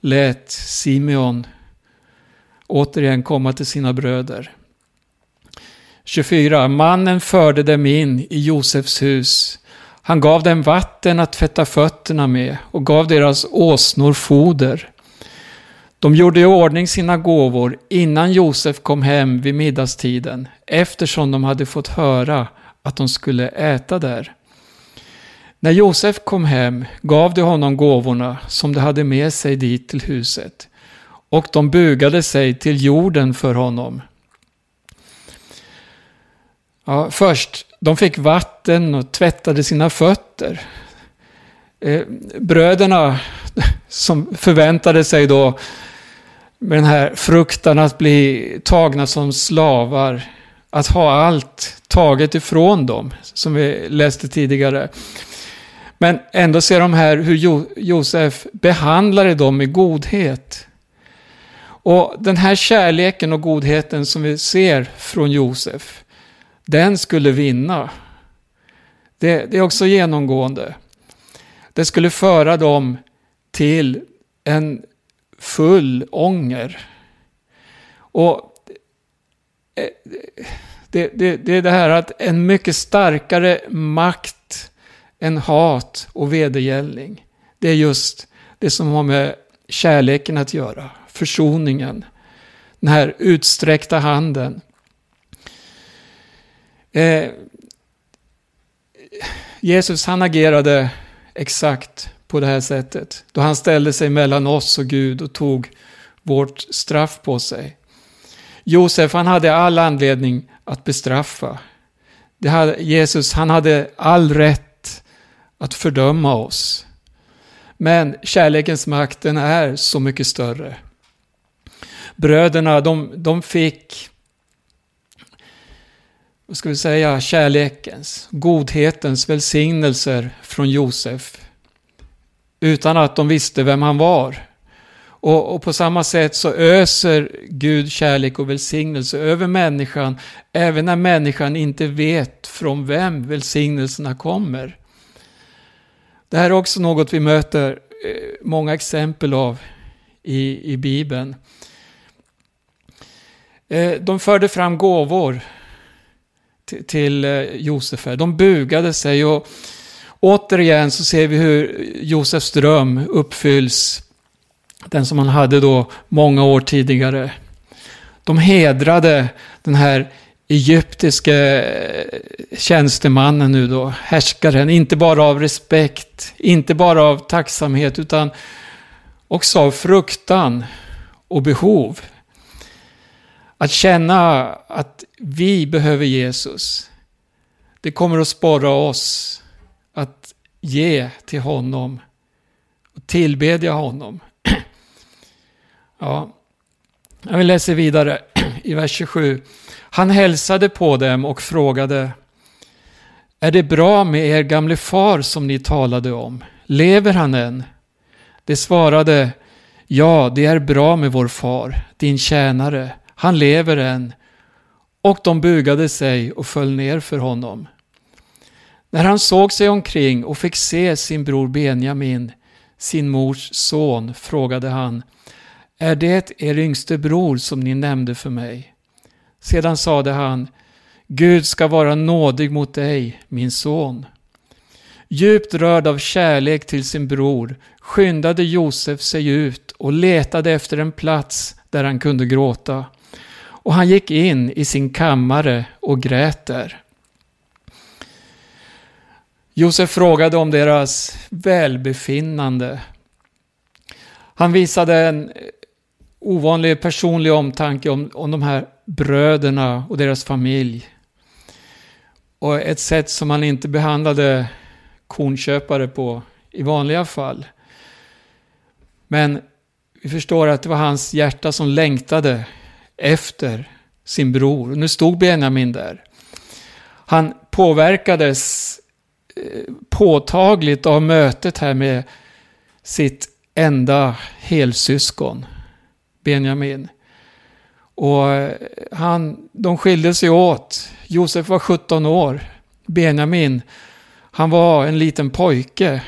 lät Simeon återigen komma till sina bröder. 24. Mannen förde dem in i Josefs hus. Han gav dem vatten att tvätta fötterna med och gav deras åsnor foder. De gjorde i ordning sina gåvor innan Josef kom hem vid middagstiden eftersom de hade fått höra att de skulle äta där. När Josef kom hem gav de honom gåvorna som de hade med sig dit till huset och de bugade sig till jorden för honom. Ja, först, de fick vatten och tvättade sina fötter. Eh, bröderna [LAUGHS] som förväntade sig då med den här fruktan att bli tagna som slavar, att ha allt taget ifrån dem, som vi läste tidigare. Men ändå ser de här hur jo Josef behandlade dem i godhet. Och den här kärleken och godheten som vi ser från Josef, den skulle vinna. Det, det är också genomgående. Det skulle föra dem till en full ånger. Och eh, det, det, det är det här att en mycket starkare makt än hat och vedergällning. Det är just det som har med kärleken att göra, försoningen, den här utsträckta handen. Eh, Jesus han agerade exakt på det här sättet. Då han ställde sig mellan oss och Gud och tog vårt straff på sig. Josef han hade all anledning att bestraffa. Det hade, Jesus han hade all rätt att fördöma oss. Men kärlekens makt den är så mycket större. Bröderna de, de fick vad ska vi säga, kärlekens, godhetens välsignelser från Josef. Utan att de visste vem han var. Och, och, på samma sätt så öser Gud kärlek och välsignelse över människan, även när människan inte vet från vem välsignelserna kommer. Det här är också något vi möter eh, många exempel av i, i Bibeln. Eh, de förde fram gåvor till eh, Josef. De bugade sig och återigen så ser vi hur Josefs dröm uppfylls. Den som han hade då många år tidigare. De hedrade den här egyptiske eh, tjänstemannen nu då, härskaren, inte bara av respekt, inte bara av tacksamhet, utan också av fruktan och behov. Att känna att vi behöver Jesus, det kommer att sporra oss att ge till honom och tillbedja honom. [CLEARS THROAT] ja, jag vill läsa vidare [CLEARS THROAT] i vers 27. Han hälsade på dem och frågade Är det bra med er gamle far som ni talade om? Lever han än? De svarade Ja, det är bra med vår far, din tjänare. Han lever än. Och de bugade sig och föll ner för honom. När han såg sig omkring och fick se sin bror Benjamin, sin mors son, frågade han Är det er yngste bror som ni nämnde för mig? Sedan sade han Gud ska vara nådig mot dig, min son. Djupt rörd av kärlek till sin bror skyndade Josef sig ut och letade efter en plats där han kunde gråta. Och han gick in i sin kammare och grät där. Josef frågade om deras välbefinnande. Han visade en ovanlig personlig omtanke om, om de här bröderna och deras familj. Och ett sätt som han inte behandlade kornköpare på i vanliga fall. Men vi förstår att det var hans hjärta som längtade efter sin bror. Nu stod Benjamin där. Han påverkades eh, påtagligt av mötet här med sitt enda helsyskon, Benjamin. Och eh, han, de skilde sig åt. Josef var 17 år. Benjamin, han var en liten pojke.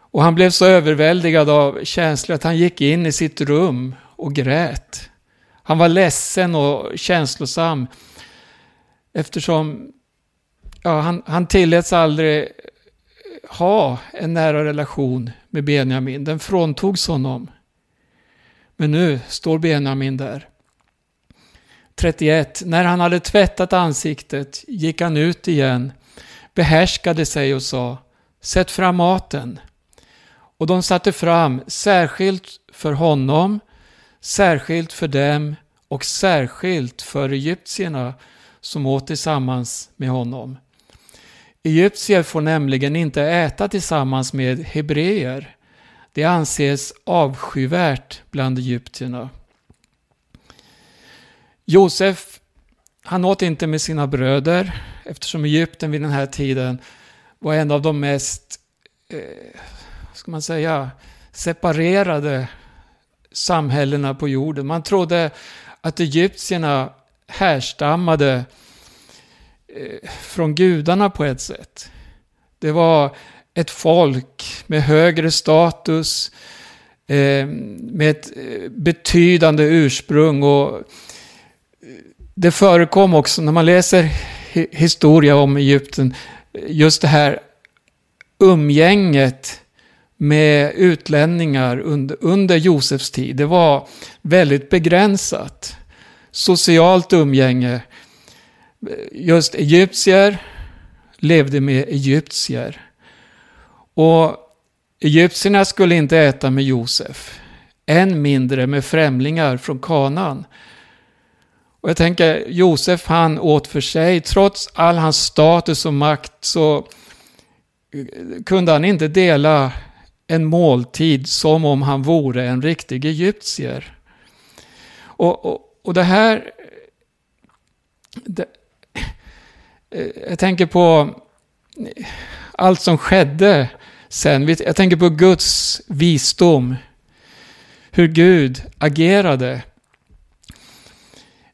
Och han blev så överväldigad av känslor att han gick in i sitt rum och grät. Han var ledsen och känslosam eftersom ja, han, han tilläts aldrig ha en nära relation med Benjamin. Den fråntogs honom. Men nu står Benjamin där. 31. När han hade tvättat ansiktet gick han ut igen, behärskade sig och sa Sätt fram maten. Och de satte fram särskilt för honom, särskilt för dem och särskilt för egyptierna som åt tillsammans med honom. Egyptier får nämligen inte äta tillsammans med hebreer. Det anses avskyvärt bland egyptierna. Josef, han åt inte med sina bröder eftersom Egypten vid den här tiden var en av de mest, eh, ska man säga, separerade samhällena på jorden. Man trodde att egyptierna härstammade eh, från gudarna på ett sätt. Det var ett folk med högre status, eh, med ett eh, betydande ursprung. och eh, Det förekom också, när man läser historia om Egypten, just det här umgänget med utlänningar under, under Josefs tid. Det var väldigt begränsat. Socialt umgänge. Just egyptier levde med egyptier. Och egyptierna skulle inte äta med Josef. Än mindre med främlingar från kanan. Och jag tänker, Josef han åt för sig, trots all hans status och makt så eh, kunde han inte dela en måltid som om han vore en riktig egyptier. Och, och, och det här... Det, eh, jag tänker på allt som skedde sen. Jag tänker på Guds visdom. Hur Gud agerade.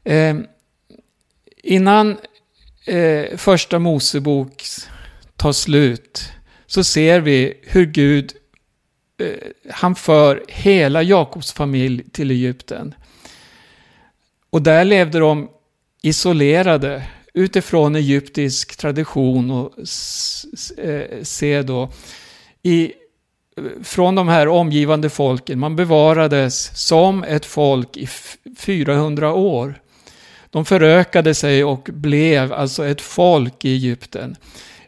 Eh, innan eh, första Mosebok tar slut så ser vi hur Gud eh, han för hela Jakobs familj till Egypten. Och där levde de isolerade utifrån egyptisk tradition och eh, se då i, från de här omgivande folken. Man bevarades som ett folk i 400 år. De förökade sig och blev alltså ett folk i Egypten.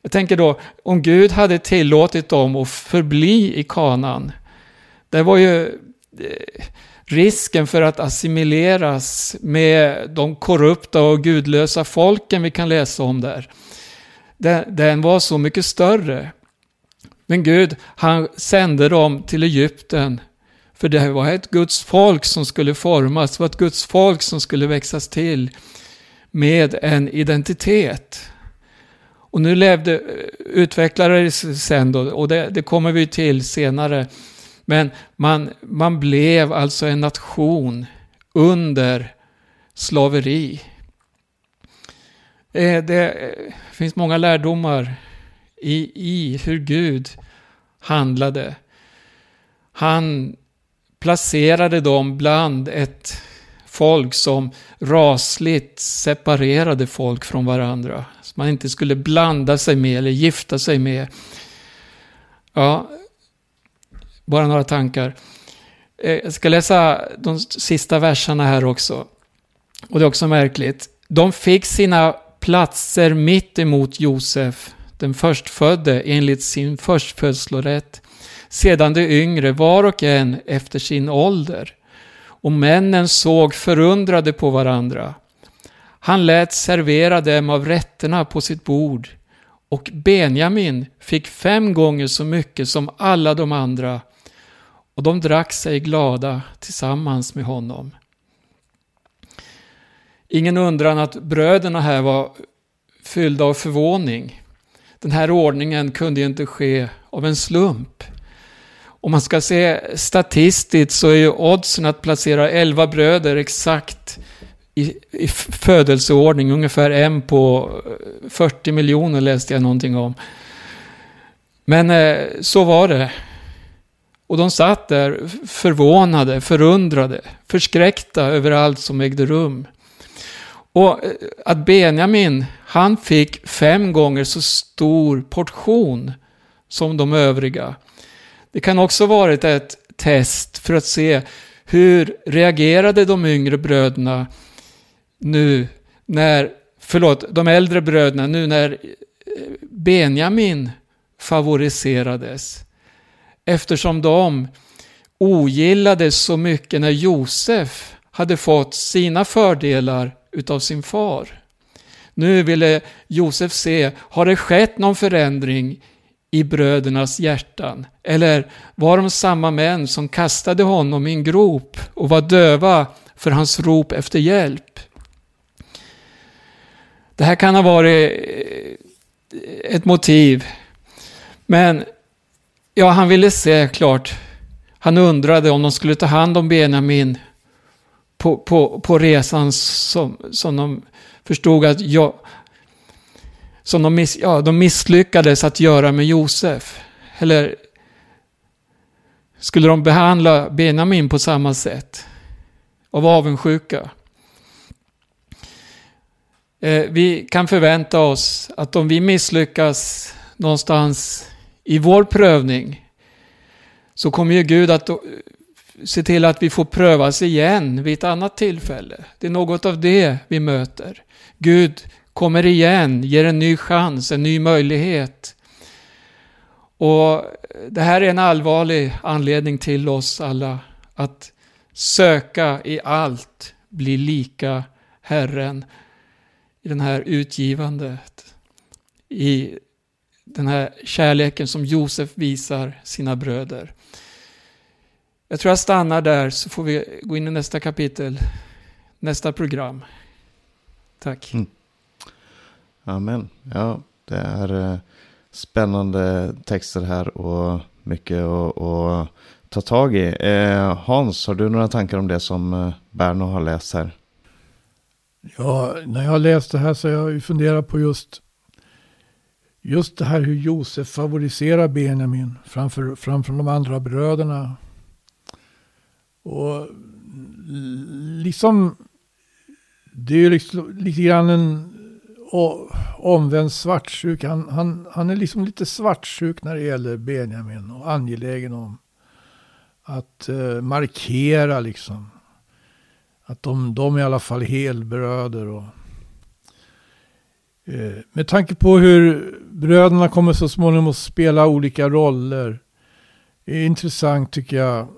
Jag tänker då, om Gud hade tillåtit dem att förbli i kanan. Det var ju eh, risken för att assimileras med de korrupta och gudlösa folken vi kan läsa om där. Den, var så mycket större. Men Gud, han sände dem till Egypten. För det var ett Guds folk som skulle formas, det var ett Guds folk som skulle växas till med en identitet. Och nu levde, eh, utvecklade det sen då, och det, det kommer vi till senare. Men man, man blev alltså en nation under slaveri. Eh, det eh, finns många lärdomar i, i hur Gud handlade. Han placerade dem bland ett folk som rasligt separerade folk från varandra. Som man inte skulle blanda sig med eller gifta sig med. Ja, bara några tankar. Eh, jag ska läsa de sista verserna här också. Och det är också märkligt. De fick sina platser mitt emot Josef, den förstfödde, enligt sin förstfödslorätt. Sedan de yngre, var och en efter sin ålder. Och männen såg förundrade på varandra. Han lät servera dem av rätterna på sitt bord. Och Benjamin fick fem gånger så mycket som alla de andra. Och de drack sig glada tillsammans med honom. Ingen undran att bröderna här var fyllda av förvåning. Den här ordningen kunde ju inte ske av en slump. Om man ska se statistiskt så är ju oddsen att placera 11 bröder exakt i, i födelseordning, ungefär en på eh, 40 miljoner läste jag någonting om. Men eh, så var det. Och de satt där förvånade, förundrade, förskräckta över allt som ägde rum. Och eh, att Benjamin, han fick fem gånger så stor portion som de övriga. Det kan också varit ett test för att se hur reagerade de yngre bröderna nu när, förlåt, de äldre bröderna nu när eh, Benjamin favoriserades. Eftersom de ogillades så mycket när Josef hade fått sina fördelar utav sin far. Nu ville Josef se, har det skett någon förändring i brödernas hjärtan? Eller var de samma män som kastade honom i en grop och var döva för hans rop efter hjälp? Det här kan ha varit eh, ett motiv. Men ja, han ville se klart. Han undrade om de skulle ta hand om Benjamin på, på, på resan som, som de förstod att jag, som de, miss, ja, de misslyckades att göra med Josef. Eller skulle de behandla Benjamin på samma sätt? Av avundsjuka. Eh, vi kan förvänta oss att om vi misslyckas någonstans i vår prövning så kommer ju Gud att se till att vi får prövas igen vid ett annat tillfälle. Det är något av det vi möter. Gud kommer igen, ger en ny chans, en ny möjlighet. Och det här är en allvarlig anledning till oss alla att söka i allt bli lika Herren i den här utgivandet. I den här kärleken som Josef visar sina bröder. Jag tror jag stannar där så får vi gå in i nästa kapitel, nästa program. Tack. Mm. Amen. Ja, det är eh, spännande texter här och mycket att, ta tag i. Eh, Hans, har du några tankar om det som eh, Berno har läst här? Ja, när jag har läst det här så har jag funderat på just, just det här hur Josef favoriserar Benjamin framför, framför de andra bröderna. Och liksom, det är ju liksom, lite grann en omvänd svartsjuk. Han, han, han är liksom lite svartsjuk när det gäller Benjamin och angelägen om att eh, markera liksom. Att de, de är i alla fall helbröder. Och, eh, med tanke på hur bröderna kommer så småningom att spela olika roller. Är intressant tycker jag.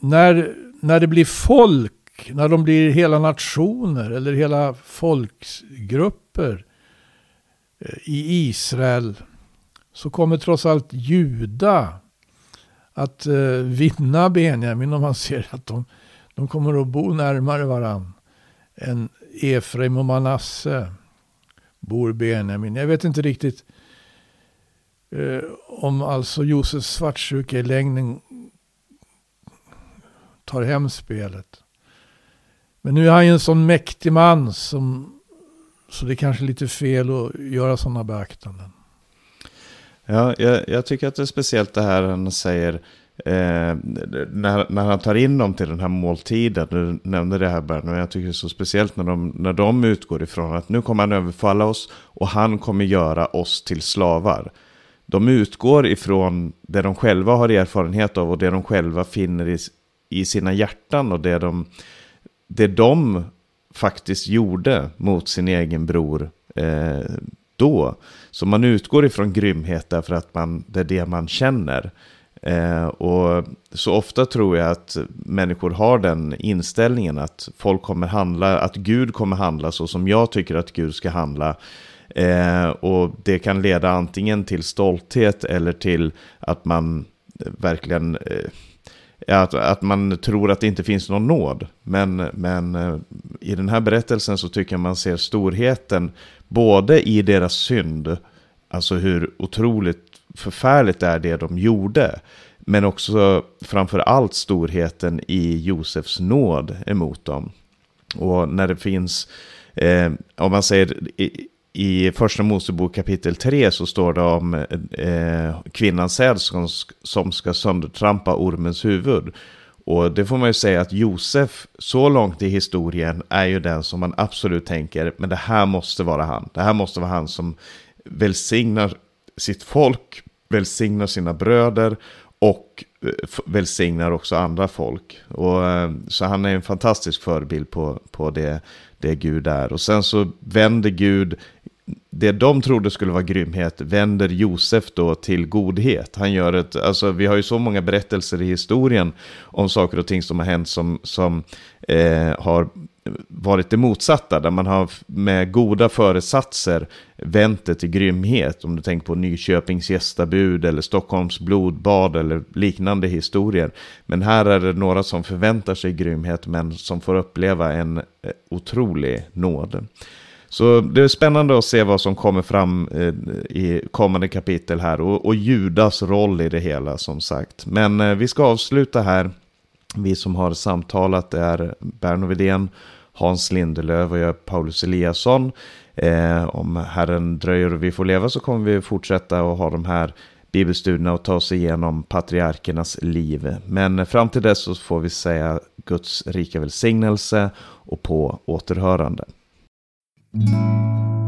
När när det blir folk, när de blir hela nationer eller hela folksgrupper eh, i Israel så kommer trots allt Juda att eh, vinna Benjamin om man ser att de, de kommer att bo närmare varann än Efraim och Manasse bor Benjamin. Jag vet inte riktigt eh, om alltså Josefs svartsjuka i längden tar hem spelet. Men nu är han ju en sån mäktig man som, så det är kanske lite fel att göra sådana beaktanden. Ja, jag, jag, tycker att det är speciellt det här han säger eh, när, när han tar in dem till den här måltiden. Du nämnde det här Berno, jag tycker det är så speciellt när de, när de utgår ifrån att nu kommer han överfalla oss och han kommer göra oss till slavar. De utgår ifrån det de själva har erfarenhet av och det de själva finner i, i sina hjärtan och det de, det de faktiskt gjorde mot sin egen bror eh, då. Så man utgår ifrån grymhet därför att man, det är det man känner. Eh, och så ofta tror jag att människor har den inställningen att folk kommer handla, att Gud kommer handla så som jag tycker att Gud ska handla. Eh, och det kan leda antingen till stolthet eller till att man verkligen eh, att, att man tror att det inte finns någon nåd. Men, men eh, i den här berättelsen så tycker jag man ser storheten både i deras synd, alltså hur otroligt förfärligt är det de gjorde, men också framför allt storheten i Josefs nåd emot dem. Och när det finns, eh, om man säger i i första Mosebok kapitel 3 så står det om eh, kvinnans säd som, som ska söndertrampa ormens huvud. Och det får man ju säga att Josef, så långt i historien, är ju den som man absolut tänker, men det här måste vara han. Det här måste vara han som välsignar sitt folk, välsignar sina bröder och eh, välsignar också andra folk. Och, eh, så han är en fantastisk förebild på, på det, det Gud är. Och sen så vänder Gud det de trodde skulle vara grymhet vänder Josef då till godhet. Han gör ett, alltså vi har ju så många berättelser i historien om saker och ting som har hänt som, som eh, har varit det motsatta, där man har med goda föresatser vänt det till grymhet. Om du tänker på Nyköpings gästabud eller Stockholms blodbad eller liknande historier. Men här är det några som förväntar sig grymhet men som får uppleva en eh, otrolig nåd. Så det är spännande att se vad som kommer fram eh, i kommande kapitel här och, och Judas roll i det hela som sagt. Men eh, vi ska avsluta här. Vi som har samtalat är Berno Widén, Hans Lindelöf och jag Paulus Eliasson. Eh, om Herren dröjer och vi får leva så kommer vi fortsätta att ha de här bibelstudierna och ta oss igenom patriarkernas liv. Men eh, fram till dess så får vi säga Guds rika välsignelse och på återhörande. Música